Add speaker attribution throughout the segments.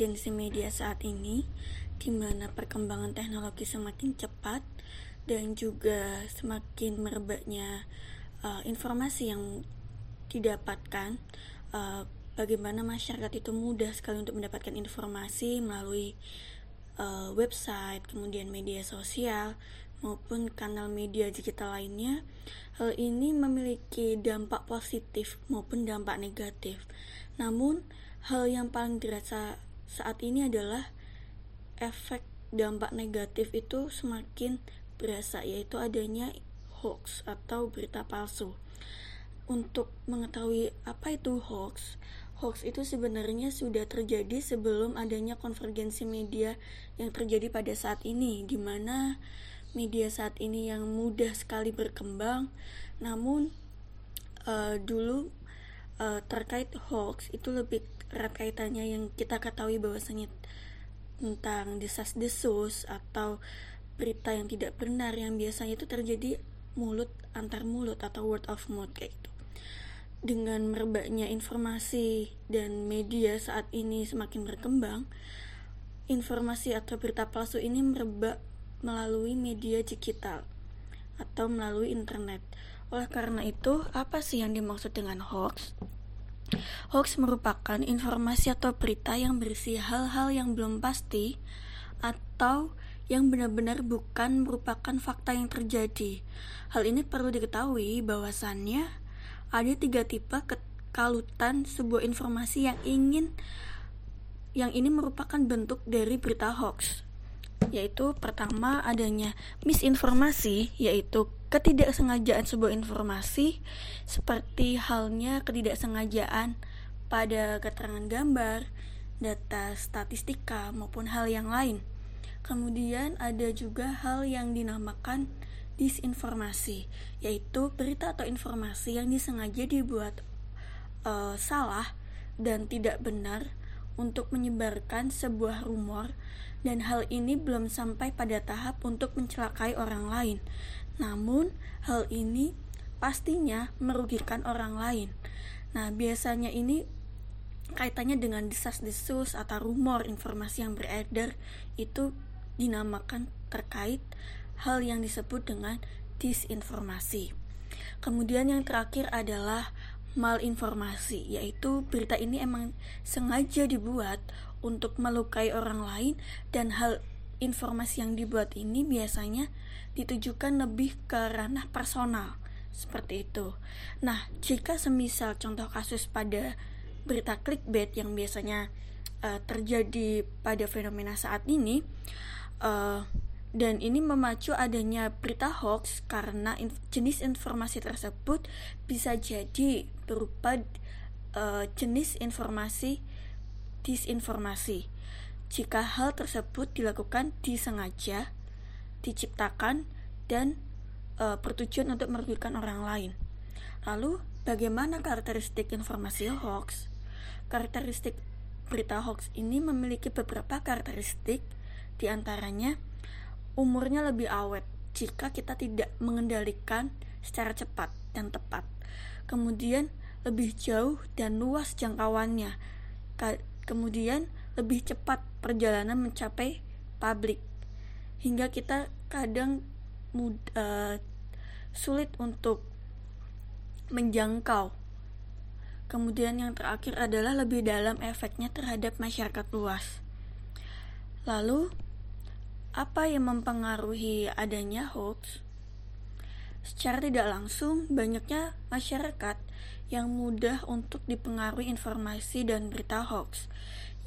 Speaker 1: konvergensi media saat ini, di mana perkembangan teknologi semakin cepat dan juga semakin merebaknya uh, informasi yang didapatkan, uh, bagaimana masyarakat itu mudah sekali untuk mendapatkan informasi melalui uh, website, kemudian media sosial, maupun kanal media digital lainnya, hal ini memiliki dampak positif maupun dampak negatif. Namun, hal yang paling dirasa saat ini adalah efek dampak negatif itu semakin berasa, yaitu adanya hoax atau berita palsu. Untuk mengetahui apa itu hoax, hoax itu sebenarnya sudah terjadi sebelum adanya konvergensi media yang terjadi pada saat ini, di mana media saat ini yang mudah sekali berkembang namun uh, dulu uh, terkait hoax itu lebih erat kaitannya yang kita ketahui bahwasanya tentang desas-desus atau berita yang tidak benar yang biasanya itu terjadi mulut antar mulut atau word of mouth kayak gitu. Dengan merebaknya informasi dan media saat ini semakin berkembang, informasi atau berita palsu ini merebak melalui media digital atau melalui internet. Oleh karena itu, apa sih yang dimaksud dengan hoax? Hoax merupakan informasi atau berita yang berisi hal-hal yang belum pasti atau yang benar-benar bukan merupakan fakta yang terjadi. Hal ini perlu diketahui bahwasannya ada tiga tipe kekalutan sebuah informasi yang ingin yang ini merupakan bentuk dari berita hoax yaitu pertama adanya misinformasi yaitu ketidaksengajaan sebuah informasi seperti halnya ketidaksengajaan pada keterangan gambar, data statistika maupun hal yang lain. Kemudian ada juga hal yang dinamakan disinformasi, yaitu berita atau informasi yang disengaja dibuat uh, salah dan tidak benar untuk menyebarkan sebuah rumor dan hal ini belum sampai pada tahap untuk mencelakai orang lain. Namun, hal ini pastinya merugikan orang lain. Nah, biasanya ini kaitannya dengan desas-desus atau rumor informasi yang beredar itu dinamakan terkait hal yang disebut dengan disinformasi. Kemudian yang terakhir adalah malinformasi, yaitu berita ini emang sengaja dibuat untuk melukai orang lain dan hal informasi yang dibuat ini biasanya ditujukan lebih ke ranah personal seperti itu. Nah, jika semisal contoh kasus pada berita clickbait yang biasanya uh, terjadi pada fenomena saat ini uh, dan ini memacu adanya berita hoax karena inf jenis informasi tersebut bisa jadi berupa uh, jenis informasi disinformasi. Jika hal tersebut dilakukan disengaja, diciptakan, dan e, bertujuan untuk merugikan orang lain. Lalu, bagaimana karakteristik informasi hoax? Karakteristik berita hoax ini memiliki beberapa karakteristik, di antaranya umurnya lebih awet jika kita tidak mengendalikan secara cepat dan tepat. Kemudian, lebih jauh dan luas jangkauannya kemudian lebih cepat perjalanan mencapai publik hingga kita kadang mud, uh, sulit untuk menjangkau. Kemudian yang terakhir adalah lebih dalam efeknya terhadap masyarakat luas. Lalu, apa yang mempengaruhi adanya hoax? Secara tidak langsung, banyaknya masyarakat yang mudah untuk dipengaruhi informasi dan berita hoax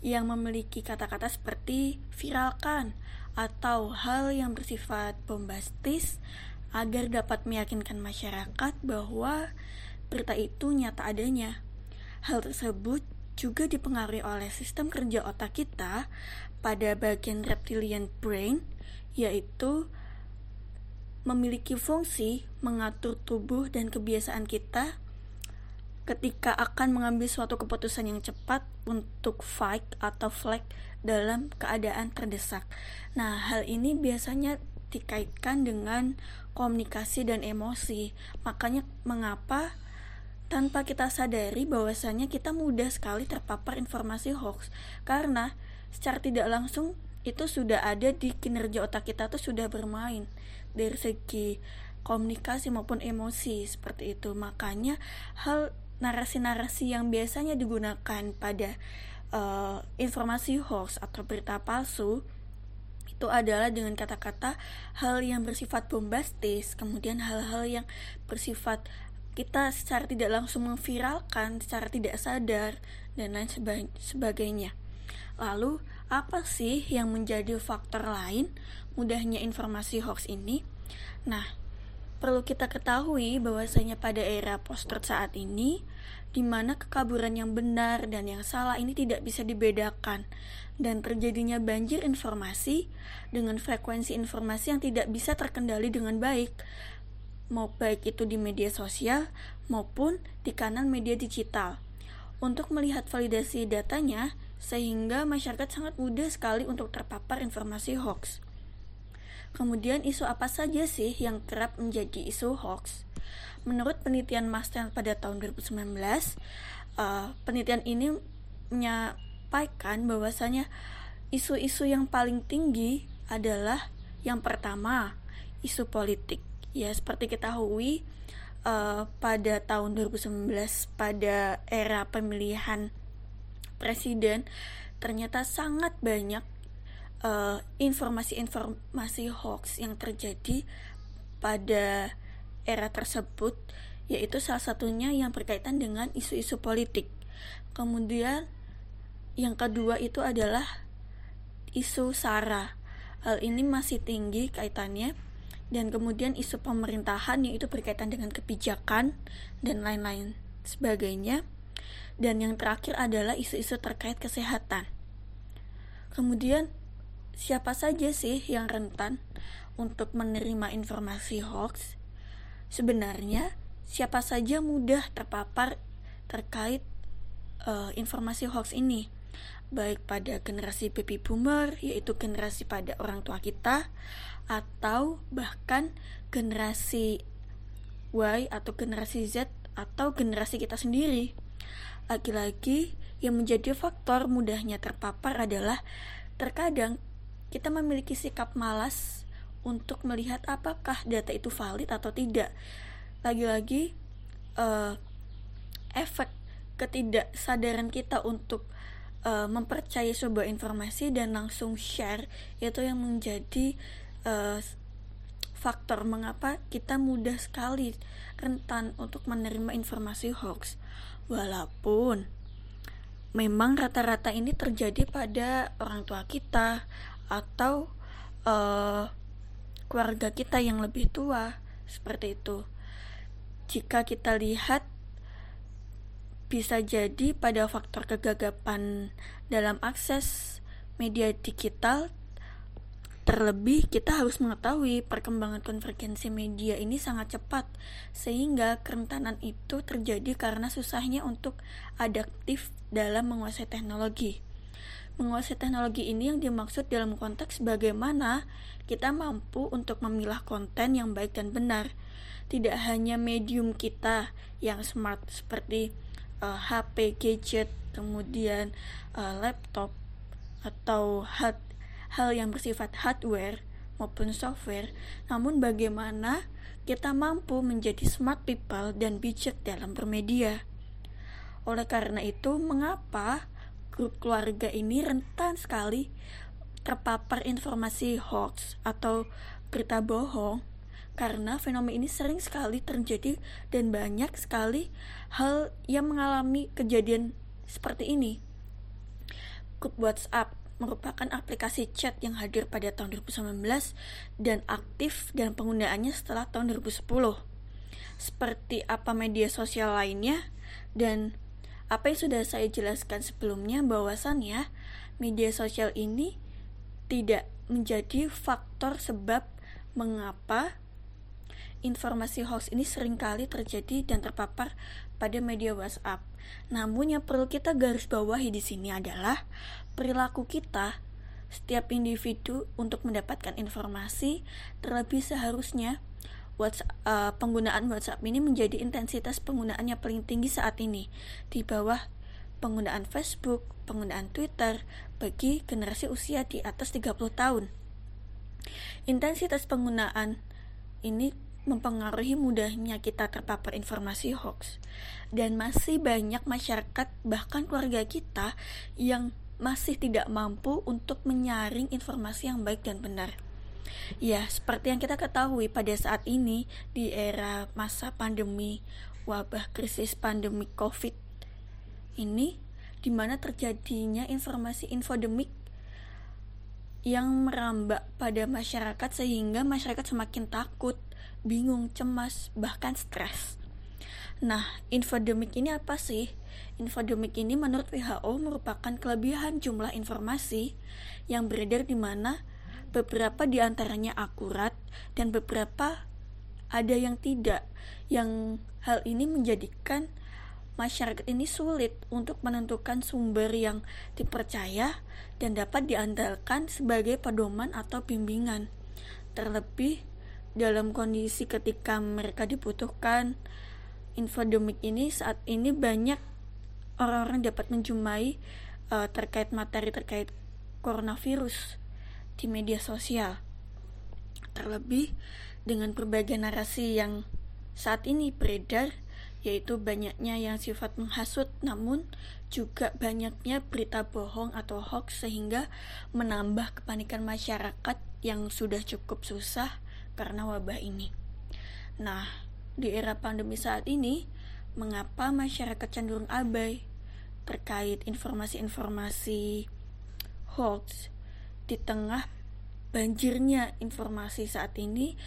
Speaker 1: yang memiliki kata-kata seperti viralkan atau hal yang bersifat bombastis agar dapat meyakinkan masyarakat bahwa berita itu nyata adanya. Hal tersebut juga dipengaruhi oleh sistem kerja otak kita pada bagian reptilian brain yaitu memiliki fungsi mengatur tubuh dan kebiasaan kita ketika akan mengambil suatu keputusan yang cepat untuk fight atau flight dalam keadaan terdesak. Nah, hal ini biasanya dikaitkan dengan komunikasi dan emosi. Makanya mengapa tanpa kita sadari bahwasanya kita mudah sekali terpapar informasi hoax karena secara tidak langsung itu sudah ada di kinerja otak kita tuh sudah bermain dari segi komunikasi maupun emosi seperti itu makanya hal narasi-narasi yang biasanya digunakan pada uh, informasi hoax atau berita palsu itu adalah dengan kata-kata hal yang bersifat bombastis kemudian hal-hal yang bersifat kita secara tidak langsung memviralkan secara tidak sadar dan lain sebagainya. Lalu, apa sih yang menjadi faktor lain mudahnya informasi hoax ini? Nah, perlu kita ketahui bahwasanya pada era post-truth saat ini, di mana kekaburan yang benar dan yang salah ini tidak bisa dibedakan, dan terjadinya banjir informasi dengan frekuensi informasi yang tidak bisa terkendali dengan baik, mau baik itu di media sosial maupun di kanal media digital. Untuk melihat validasi datanya, sehingga masyarakat sangat mudah sekali untuk terpapar informasi hoax. Kemudian isu apa saja sih yang kerap menjadi isu hoax? Menurut penelitian Mastel pada tahun 2019, uh, eh, penelitian ini menyampaikan bahwasanya isu-isu yang paling tinggi adalah yang pertama, isu politik. Ya seperti kita ketahui uh, pada tahun 2019 pada era pemilihan presiden ternyata sangat banyak eh, informasi-informasi uh, hoax yang terjadi pada era tersebut yaitu salah satunya yang berkaitan dengan isu-isu politik. Kemudian yang kedua itu adalah isu SARA. Hal ini masih tinggi kaitannya dan kemudian isu pemerintahan yang itu berkaitan dengan kebijakan dan lain-lain sebagainya dan yang terakhir adalah isu-isu terkait kesehatan kemudian siapa saja sih yang rentan untuk menerima informasi hoax sebenarnya siapa saja mudah terpapar terkait uh, informasi hoax ini baik pada generasi baby boomer yaitu generasi pada orang tua kita atau bahkan generasi Y atau generasi Z atau generasi kita sendiri. Lagi-lagi yang menjadi faktor mudahnya terpapar adalah terkadang kita memiliki sikap malas untuk melihat apakah data itu valid atau tidak. Lagi-lagi uh, efek ketidaksadaran kita untuk uh, mempercayai sebuah informasi dan langsung share itu yang menjadi uh, faktor mengapa kita mudah sekali rentan untuk menerima informasi hoax walaupun memang rata-rata ini terjadi pada orang tua kita atau uh, keluarga kita yang lebih tua seperti itu jika kita lihat bisa jadi pada faktor kegagapan dalam akses media digital Terlebih, kita harus mengetahui perkembangan konvergensi media ini sangat cepat, sehingga kerentanan itu terjadi karena susahnya untuk adaptif dalam menguasai teknologi. Menguasai teknologi ini yang dimaksud dalam konteks bagaimana kita mampu untuk memilah konten yang baik dan benar. Tidak hanya medium kita yang smart seperti uh, eh, HP, gadget, kemudian uh, laptop atau hard, hal yang bersifat hardware maupun software, namun bagaimana kita mampu menjadi smart people dan bijak dalam bermedia. Oleh karena itu, mengapa grup keluarga ini rentan sekali terpapar informasi hoax atau berita bohong karena fenomena ini sering sekali terjadi dan banyak sekali hal yang mengalami kejadian seperti ini. Grup WhatsApp merupakan aplikasi chat yang hadir pada tahun 2019 dan aktif dan penggunaannya setelah tahun 2010. Seperti apa media sosial lainnya dan apa yang sudah saya jelaskan sebelumnya bahwasannya media sosial ini tidak menjadi faktor sebab mengapa informasi hoax ini sering kali terjadi dan terpapar pada media WhatsApp. Namun yang perlu kita garis bawahi di sini adalah perilaku kita setiap individu untuk mendapatkan informasi terlebih seharusnya WhatsApp, uh, penggunaan WhatsApp ini menjadi intensitas penggunaannya paling tinggi saat ini di bawah penggunaan Facebook, penggunaan Twitter bagi generasi usia di atas 30 tahun. Intensitas penggunaan ini mempengaruhi mudahnya kita terpapar informasi hoax dan masih banyak masyarakat bahkan keluarga kita yang masih tidak mampu untuk menyaring informasi yang baik dan benar. Ya, seperti yang kita ketahui pada saat ini di era masa pandemi wabah krisis pandemi Covid ini di mana terjadinya informasi infodemik yang merambak pada masyarakat sehingga masyarakat semakin takut, bingung, cemas, bahkan stres. Nah, infodemik ini apa sih? Infodemik ini menurut WHO merupakan kelebihan jumlah informasi yang beredar di mana beberapa di antaranya akurat dan beberapa ada yang tidak. Yang hal ini menjadikan masyarakat ini sulit untuk menentukan sumber yang dipercaya dan dapat diandalkan sebagai pedoman atau bimbingan. Terlebih dalam kondisi ketika mereka dibutuhkan, infodemik ini saat ini banyak orang-orang dapat menjumpai uh, terkait materi terkait coronavirus di media sosial. Terlebih dengan berbagai narasi yang saat ini beredar, yaitu banyaknya yang sifat menghasut, namun juga banyaknya berita bohong atau hoax sehingga menambah kepanikan masyarakat yang sudah cukup susah karena wabah ini. Nah, di era pandemi saat ini, mengapa masyarakat cenderung abai terkait informasi-informasi hoax di tengah banjirnya informasi saat ini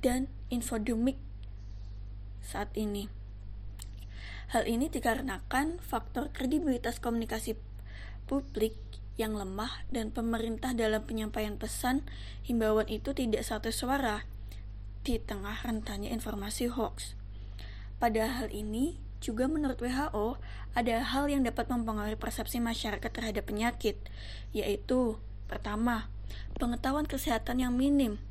Speaker 1: dan infodemik saat ini. Hal ini dikarenakan faktor kredibilitas komunikasi publik yang lemah dan pemerintah dalam penyampaian pesan himbauan itu tidak satu suara di tengah rentannya informasi hoax. Pada hal ini, juga menurut WHO, ada hal yang dapat mempengaruhi persepsi masyarakat terhadap penyakit, yaitu pertama, pengetahuan kesehatan yang minim.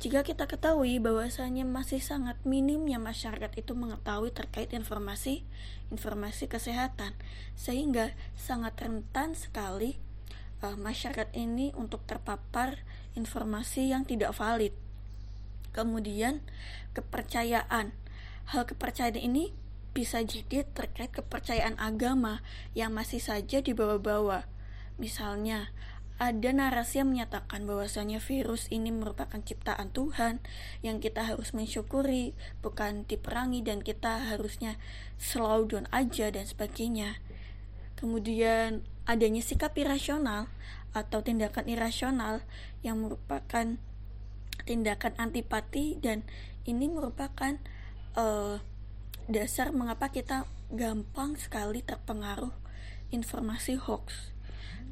Speaker 1: Jika kita ketahui bahwasanya masih sangat minimnya masyarakat itu mengetahui terkait informasi informasi kesehatan, sehingga sangat rentan sekali uh, masyarakat ini untuk terpapar informasi yang tidak valid. Kemudian kepercayaan. Hal kepercayaan ini bisa jadi terkait kepercayaan agama yang masih saja dibawa-bawa. Misalnya, ada narasi yang menyatakan bahwasanya virus ini merupakan ciptaan Tuhan yang kita harus mensyukuri, bukan diperangi dan kita harusnya slow down aja dan sebagainya. Kemudian adanya sikap irasional atau tindakan irasional yang merupakan tindakan antipati dan ini merupakan uh, dasar mengapa kita gampang sekali terpengaruh informasi hoax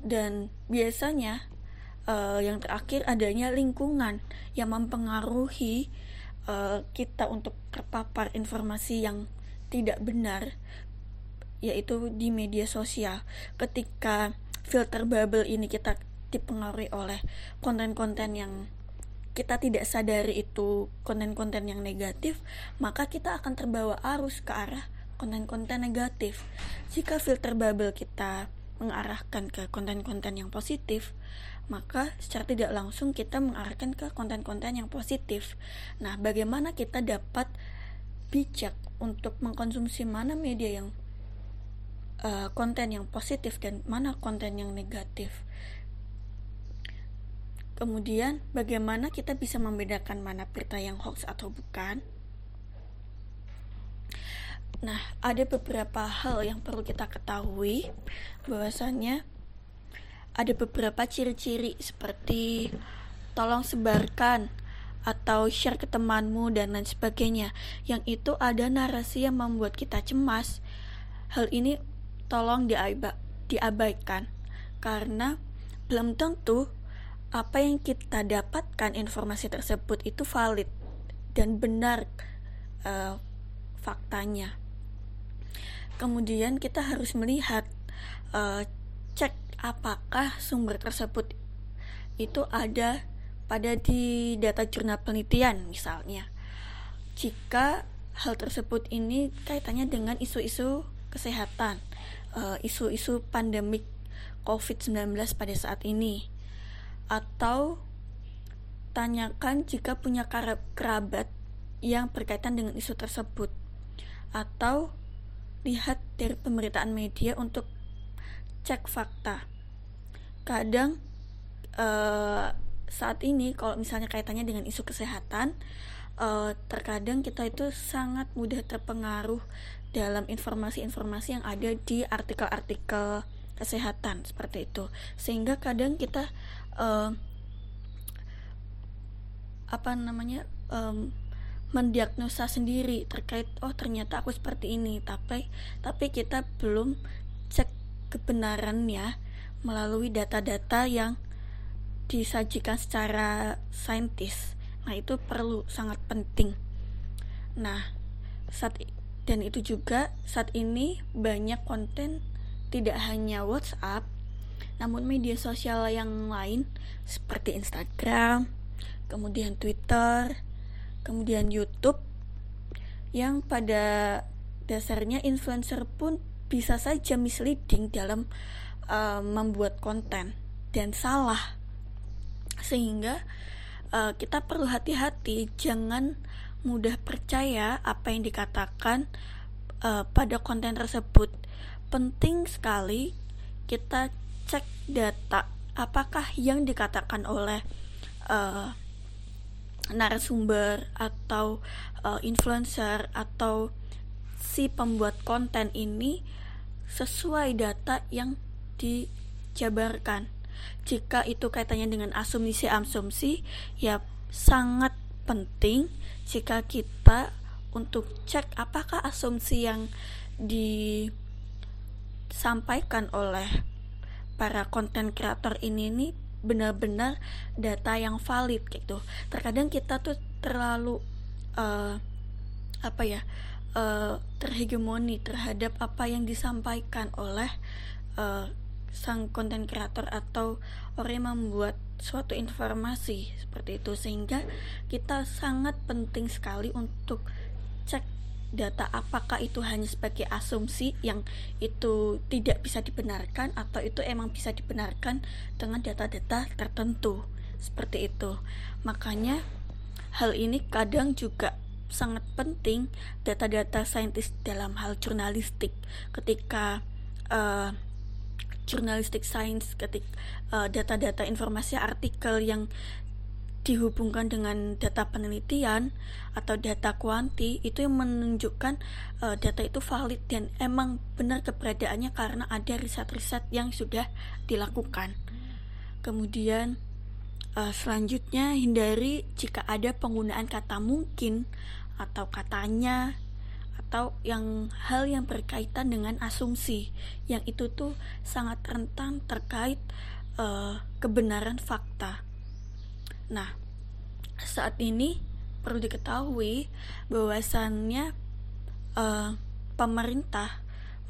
Speaker 1: dan biasanya uh, yang terakhir adanya lingkungan yang mempengaruhi uh, kita untuk terpapar informasi yang tidak benar yaitu di media sosial ketika filter bubble ini kita dipengaruhi oleh konten-konten yang kita tidak sadari itu konten-konten yang negatif, maka kita akan terbawa arus ke arah konten-konten negatif. Jika filter bubble kita mengarahkan ke konten-konten yang positif, maka secara tidak langsung kita mengarahkan ke konten-konten yang positif. Nah, bagaimana kita dapat bijak untuk mengkonsumsi mana media yang uh, konten yang positif dan mana konten yang negatif? Kemudian, bagaimana kita bisa membedakan mana berita yang hoax atau bukan? Nah, ada beberapa hal yang perlu kita ketahui bahwasannya ada beberapa ciri-ciri seperti tolong sebarkan atau share ke temanmu dan lain sebagainya yang itu ada narasi yang membuat kita cemas hal ini tolong diabaikan karena belum tentu apa yang kita dapatkan informasi tersebut itu valid dan benar uh, faktanya. Kemudian kita harus melihat uh, cek apakah sumber tersebut itu ada pada di data jurnal penelitian misalnya. jika hal tersebut ini kaitannya dengan isu-isu kesehatan, eh, isu-isu pandemik COVID-19 pada saat ini. Atau tanyakan jika punya kerabat yang berkaitan dengan isu tersebut. Atau lihat dari pemberitaan media untuk cek fakta. Kadang uh, saat ini kalau misalnya kaitannya dengan isu kesehatan, uh, terkadang kita itu sangat mudah terpengaruh dalam informasi-informasi yang ada di artikel-artikel kesehatan seperti itu sehingga kadang kita uh, apa namanya um, mendiagnosa sendiri terkait oh ternyata aku seperti ini. Tapi tapi kita belum cek kebenarannya melalui data-data yang disajikan secara saintis. Nah itu perlu sangat penting. Nah saat dan itu juga saat ini banyak konten tidak hanya WhatsApp namun media sosial yang lain seperti Instagram kemudian Twitter kemudian YouTube yang pada dasarnya influencer pun bisa saja misleading dalam uh, membuat konten dan salah. Sehingga uh, kita perlu hati-hati jangan mudah percaya apa yang dikatakan uh, pada konten tersebut. Penting sekali kita cek data apakah yang dikatakan oleh uh, narasumber atau uh, influencer atau si pembuat konten ini sesuai data yang dijabarkan. Jika itu kaitannya dengan asumsi-asumsi, ya sangat penting jika kita untuk cek apakah asumsi yang disampaikan oleh para konten kreator ini nih benar-benar data yang valid gitu. Terkadang kita tuh terlalu uh, apa ya uh, terhegemoni terhadap apa yang disampaikan oleh uh, sang konten kreator atau orang yang membuat suatu informasi seperti itu. Sehingga kita sangat penting sekali untuk cek data apakah itu hanya sebagai asumsi yang itu tidak bisa dibenarkan atau itu emang bisa dibenarkan dengan data-data tertentu? Seperti itu. Makanya hal ini kadang juga sangat penting data-data saintis dalam hal jurnalistik. Ketika uh, jurnalistik sains ketika uh, data-data informasi artikel yang dihubungkan dengan data penelitian atau data kuanti itu yang menunjukkan uh, data itu valid dan emang benar keberadaannya karena ada riset-riset yang sudah dilakukan. Kemudian uh, selanjutnya hindari jika ada penggunaan kata mungkin atau katanya atau yang hal yang berkaitan dengan asumsi yang itu tuh sangat rentan terkait uh, kebenaran fakta Nah, saat ini perlu diketahui bahwasannya uh, pemerintah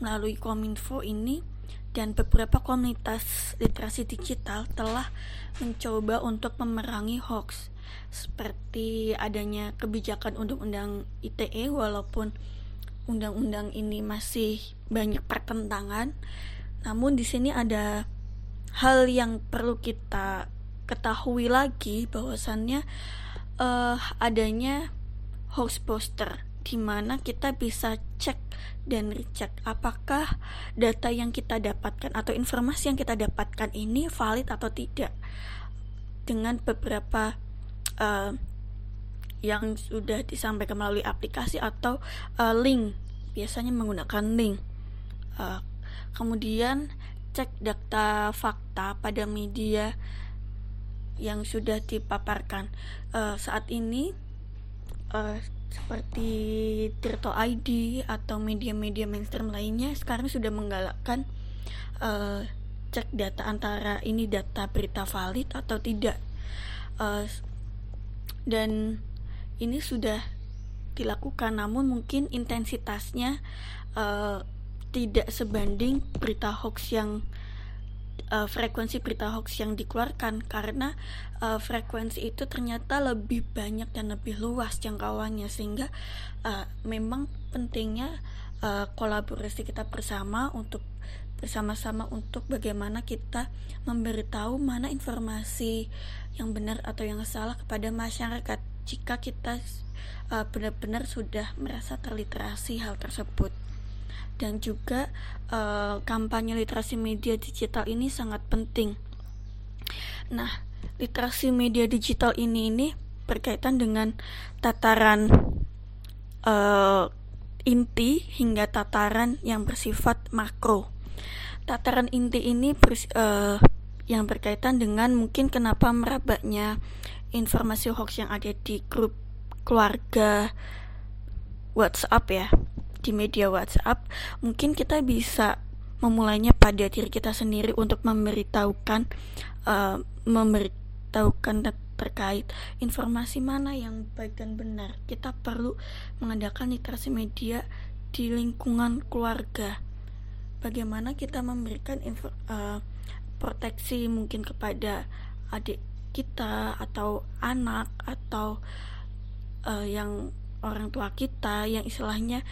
Speaker 1: melalui Kominfo ini dan beberapa komunitas literasi digital telah mencoba untuk memerangi hoax. Seperti adanya kebijakan undang-undang ITE walaupun undang-undang ini masih banyak pertentangan. Namun di sini ada hal yang perlu kita ketahui lagi bahwasannya uh, adanya hoax poster di mana kita bisa cek dan recheck apakah data yang kita dapatkan atau informasi yang kita dapatkan ini valid atau tidak. Dengan beberapa uh, yang sudah disampaikan melalui aplikasi atau uh, link biasanya menggunakan link. Uh, kemudian cek data fakta pada media yang sudah dipaparkan. Uh, saat ini uh, seperti Tirto ID atau media-media mainstream lainnya sekarang sudah menggalakkan uh, cek data antara ini data berita valid atau tidak. Uh, dan ini sudah dilakukan namun mungkin intensitasnya uh, tidak sebanding berita hoax yang uh, frekuensi berita hoax yang dikeluarkan karena uh, frekuensi itu ternyata lebih banyak dan lebih luas jangkauannya sehingga uh, memang pentingnya uh, kolaborasi kita bersama untuk bersama-sama untuk bagaimana kita memberitahu mana informasi yang benar atau yang salah kepada masyarakat jika kita uh, benar-benar sudah merasa terliterasi hal tersebut dan juga uh, kampanye literasi media digital ini sangat penting. Nah, literasi media digital ini ini berkaitan dengan tataran uh, inti hingga tataran yang bersifat makro tataran inti ini bers, uh, yang berkaitan dengan mungkin kenapa merabaknya informasi hoax yang ada di grup keluarga WhatsApp ya di media WhatsApp mungkin kita bisa memulainya pada diri kita sendiri untuk memberitahukan uh, memberitahukan terkait informasi mana yang baik dan benar. Kita perlu mengadakan literasi media di lingkungan keluarga. Bagaimana kita memberikan info, uh, proteksi mungkin kepada adik kita atau anak atau uh, yang orang tua kita yang istilahnya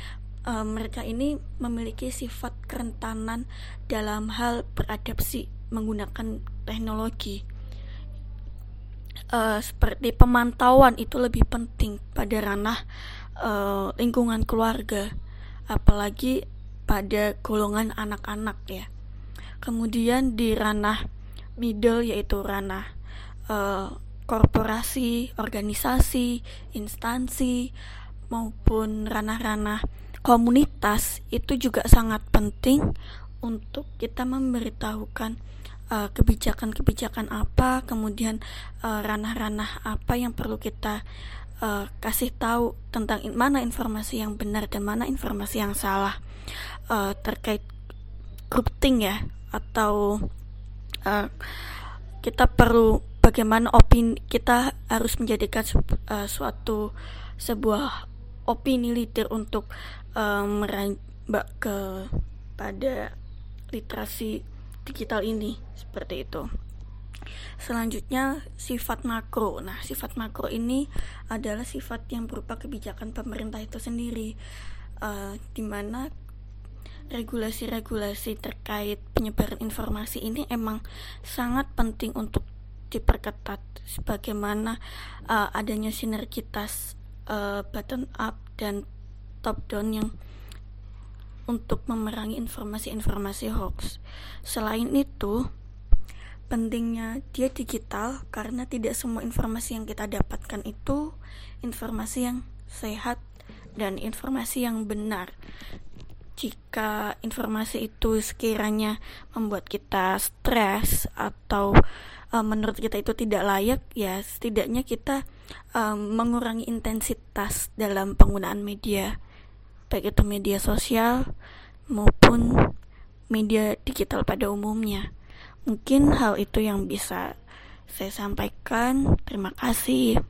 Speaker 1: uh, mereka ini memiliki sifat kerentanan dalam hal beradaptasi menggunakan teknologi. Uh, seperti pemantauan itu lebih penting pada ranah uh, lingkungan keluarga, apalagi pada golongan anak-anak ya. Kemudian di ranah middle yaitu ranah uh, korporasi, organisasi, instansi maupun ranah-ranah komunitas itu juga sangat penting untuk kita memberitahukan eh, kebijakan-kebijakan apa, kemudian ranah ranah-ranah apa yang perlu kita uh, kasih tahu tentang in mana informasi yang benar dan mana informasi yang salah uh, terkait grouping ya atau uh, kita perlu bagaimana opini kita harus menjadikan uh, suatu sebuah opini leader untuk uh, merambak ke pada literasi digital ini seperti itu. Selanjutnya sifat makro. Nah, sifat makro ini adalah sifat yang berupa kebijakan pemerintah itu sendiri, uh, di mana regulasi-regulasi terkait penyebaran informasi ini emang sangat penting untuk diperketat sebagaimana uh, adanya sinergitas uh, bottom up dan top down yang untuk memerangi informasi-informasi hoax. Selain itu, pentingnya dia digital karena tidak semua informasi yang kita dapatkan itu informasi yang sehat dan informasi yang benar. Jika informasi itu sekiranya membuat kita stres atau uh, menurut kita itu tidak layak, ya setidaknya kita um, mengurangi intensitas dalam penggunaan media, baik itu media sosial maupun media digital pada umumnya. Mungkin hal itu yang bisa saya sampaikan. Terima kasih.